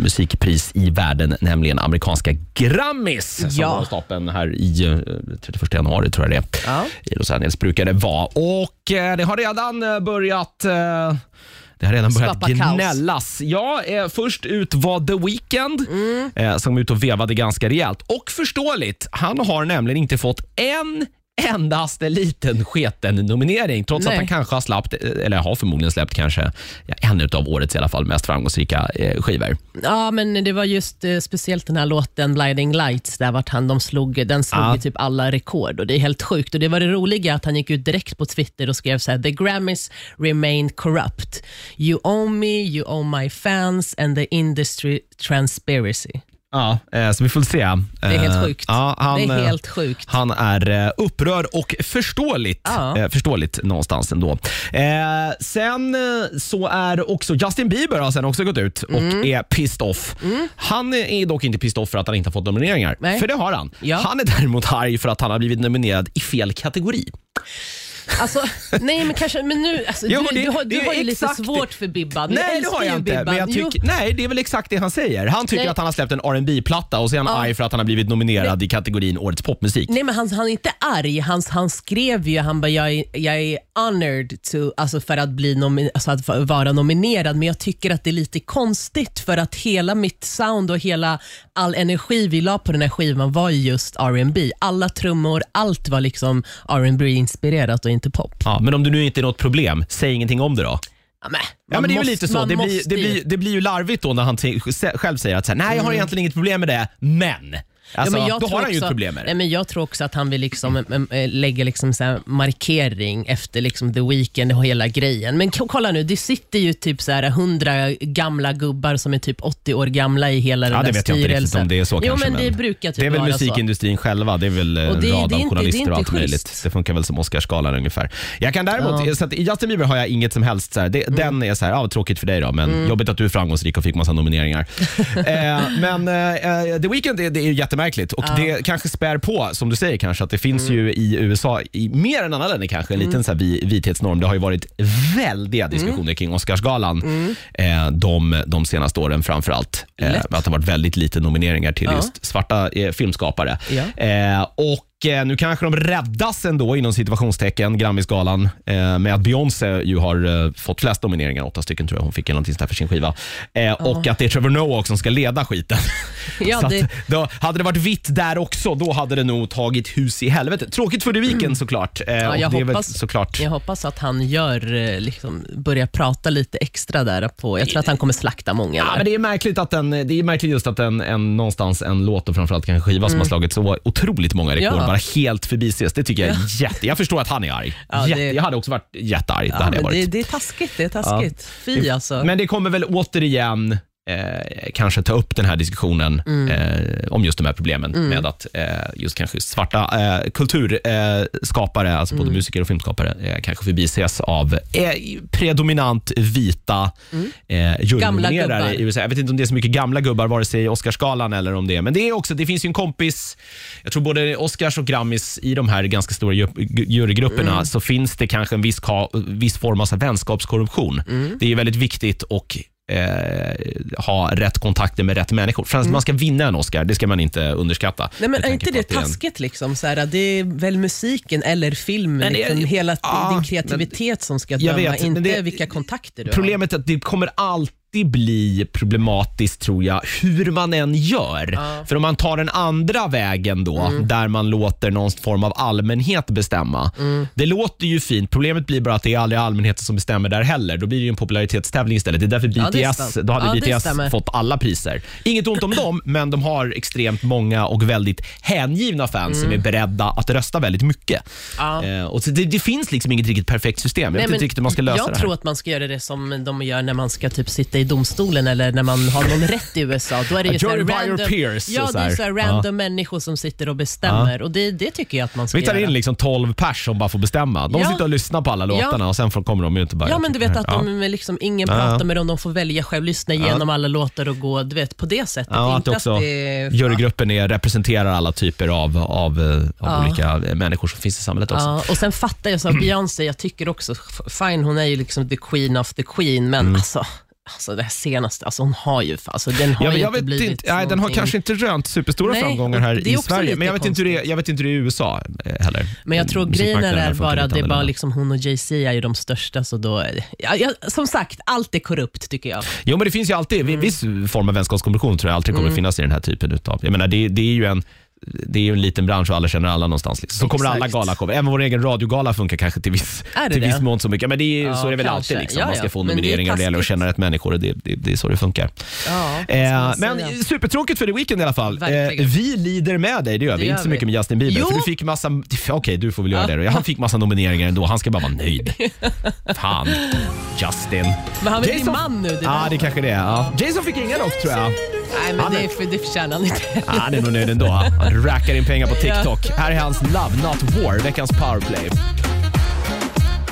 musikpris i världen, nämligen amerikanska Grammys som Ja. var stapeln här i eh, 31 januari tror jag det är. Ja. I Los Angeles brukar det vara. Och eh, det har redan eh, börjat eh, det har redan börjat Skapa kaos. gnällas. Ja, eh, först ut var The Weeknd Mm. eh, som ut och vevade ganska rejält. Och förståeligt, han har nämligen inte fått en endaste liten sketen nominering trots Nej. att han kanske har släppt, eller har förmodligen släppt kanske ja, en av årets i alla fall mest framgångsrika eh, skivor. Ja, men det var just eh, speciellt den här låten Blinding Lights, där vart han, de slog, den slog ju typ alla rekord och det är helt sjukt. Och Det var det roliga att han gick ut direkt på Twitter och skrev så här: “The Grammys remain corrupt. You owe me, you owe my fans and the industry transparency.” Ja, eh, så vi får se. Det är helt sjukt. Ja, han, det är eh, helt sjukt. Han är eh, upprörd och förståeligt, Ja. eh, förståeligt någonstans ändå. Eh, sen eh, så är också Justin Bieber har sen också gått ut och Mm. är pissed off. Han är dock inte pissed off för att han inte har fått nomineringar, Nej. för det har han. Ja. Han är däremot arg för att han har blivit nominerad i fel kategori. Alltså, nej, men kanske, men nu, alltså, Jo, du, det- du har, du har ju lite svårt för Bibban. Nej, det har jag inte. Bibban. Men jag Jo, tycker, nej, det är väl exakt det han säger. Han tycker Nej. att han har släppt en rb platta och så är han arg för att han har blivit nominerad i kategorin Årets popmusik. Nej, men han, han är inte arg. Han, han skrev ju, han bara, jag, är- jag är honored to, alltså för att, bli nomi- alltså att vara nominerad, men jag tycker att det är lite konstigt för att hela mitt sound och hela all energi vi la på den här skivan var ju just R&B. Alla trummor, allt var liksom R&B inspirerat och inte pop. Ja, men om det nu inte är något problem, säg ingenting om det då. Ja, men, Ja, man men det är måste- lite så. man Det blir, måste det, ju- blir, det blir ju larvigt då när han t- själv säger att så här, nej, jag har egentligen inget problem med det, men. Alltså, Mm. Ja, men jag då tror har han ju ett också- problem med det. Nej, men jag tror också att han vill liksom, äm, äh, lägga liksom så här markering efter liksom The Weeknd och hela grejen. Men k- kolla nu, det sitter ju typ så här 100 gamla gubbar som är typ 80 år gamla i hela Ja, den det där vet jag inte riktigt styrelsen. om det är så Jo, kanske. men det brukar typ det är väl vara så. musikindustrin själva. Det är väl en det- rad det är av inte- journalister det är och allt inte möjligt. schysst. Det funkar väl som Oscarsgalan ungefär. Jag kan däremot. Mm. så att i Justin Bieber har jag inget som helst, så här, det, den är så här, ja, tråkigt för dig då, men jobbigt att du är framgångsrik och fick massa nomineringar. eh, men eh, The Weeknd det, det är ju jättemärkligt och det kanske spär på, som du säger kanske, att det finns Mm. ju i USA, i mer än andra länder kanske, en liten så här, vi- vithetsnorm. Det har ju varit väldiga Mm. diskussioner kring Oscarsgalan eh, de, de senaste åren framförallt. Eh, Lätt. med att det har varit väldigt lite nomineringar till Ja. just svarta eh, filmskapare. Ja. Eh, och eh, nu kanske de räddas ändå inom situationstecken, Grammisgalan, eh, med att Beyoncé ju har eh, fått flest nomineringar, åtta stycken tror jag hon fick eller någonting sånt där för sin skiva. Eh, Och att det är Trevor Noah också som ska leda skiten. Ja, Så det- att, då, hade det varit vitt där också, då hade det nog tagit hus i helvete. Tråkigt för The Weeknd såklart. Eh, Ja, jag, det hoppas, såklart jag hoppas att han gör, eh, liksom, börjar prata lite extra där. på. Jag tror att han kommer slakta många. Ja, där. men det är märkligt att en, det är märkligt just att en, en, någonstans en låt och framförallt kanske skiva som har slagit så otroligt många rekord Mm. Ja. bara helt förbises. Det tycker jag är jätte... Jag förstår att han är arg. Ja, jätte, det- Jag hade också varit jättearg. det ja, hade jag men det, varit. det är taskigt. Det är taskigt. Fy alltså. Men det kommer väl återigen eh, kanske ta upp den här diskussionen Mm. eh, om just de här problemen med att eh, just kanske svarta eh, kulturskapare, eh, alltså Mm. både musiker och filmskapare, eh, kanske förbises av eh, predominant vita eh, jurynominerare Mm. i USA. Jag vet inte om det är så mycket gamla gubbar, vare sig i Oscarsgalan eller om det är, men det är också, det finns ju en kompis, jag tror både Oscars och Grammis i de här ganska stora ju- jurygrupperna, Mm. så finns det kanske en viss, viss form av vänskapskorruption. Mm. Det är väldigt viktigt och eh, ha rätt kontakter med rätt människor. För att man ska vinna en Oscar, det ska man inte underskatta. Mm. Nej, men är inte det att är en- taskigt? Liksom, så här, det är väl musiken eller filmen, Men det är- liksom, hela ja, din kreativitet som ska döma, vet, men inte det- vilka kontakter du Problemet är att det kommer alltid bli problematiskt tror jag, hur man än gör. För om man tar den andra vägen då, Mm. där man låter någon form av allmänhet bestämma. Mm. Det låter ju fint. Problemet blir bara att det är aldrig allmänheten som bestämmer där heller. Då blir det en popularitetstävling istället. Det är därför Ja, BTS, stämmer. då hade Ja, BTS fått alla priser. Inget ont om dem, men de har extremt många och väldigt hängivna fans som är beredda att rösta väldigt mycket. Mm. Ja. Eh, och det, det finns liksom inget riktigt perfekt system. Jag vet inte riktigt hur man ska lösa jag det här. tror att man ska göra det som de gör när man ska typ sitta i domstolen eller när man har någon rätt i USA. Då är det ju här jury by your peers, ja, så det är här. så här random människor som sitter och bestämmer och det, det tycker jag att man ska Vi tar göra. in liksom 12 pers som bara får bestämma. De Ja. sitter och lyssnar på alla låtarna och sen får, kommer de ut och bara... Ja, men du vet att här- de liksom, ingen pratar med dem, de får välja själv, lyssna igenom alla låtar och gå du vet, på det sättet. Ja, att Inte det också, det- jurygruppen är, representerar alla typer av, av, eh, av olika människor som finns i samhället också. Ja, och sen fattar jag, så Beyoncé, jag tycker också, f- fine hon är ju liksom the queen of the queen, men Mm. alltså Alltså det senaste, alltså hon har ju, alltså den har Ja, ju jag inte blivit inte, nej, den har kanske inte rönt superstora Nej, framgångar här i Sverige. Men jag vet, inte hur det, jag vet inte hur det är i USA eh, heller. Men jag tror grejen Musikmarknaden är bara det är bara liksom hon och Jay-Z är ju de största, så då, ja, ja, som sagt, allt är korrupt tycker jag. Jo, men det finns ju alltid, Mm. viss form av vänskapskommunikation tror jag alltid kommer finnas i den här typen utav. Jag menar, det, det är ju en det är ju en liten bransch och alla känner alla någonstans. Liksom. Så kommer alla galashower. Även vår egen radiogala funkar kanske till viss, Är till viss mån så mycket. Men det är, Ja, så är det väl kanske. alltid. Liksom. Ja, Man ska ja. få Men är nomineringar och det gäller att känna rätt människor. Och det, det, det är så det funkar. Ja, Eh, men supertråkigt för The Weeknd i alla fall. Eh, vi lider med dig, det gör vi. Det gör Inte så vi. mycket med Justin Bieber. Jo. För du fick massa... Okej, du får väl göra Ja. det då. Han fick massa nomineringar ändå. Han ska bara vara nöjd. Fan, Justin. Men han vill bli Jason- man nu. Det Ja, där. det kanske det är. Ja. Jason fick inga dock tror jag. Nej, men han är- det, är för, det förtjänar han inte. Ja, Han är nog nöjd ändå. Han rackar in pengar på TikTok. Här är hans Love Not War, veckans powerplay.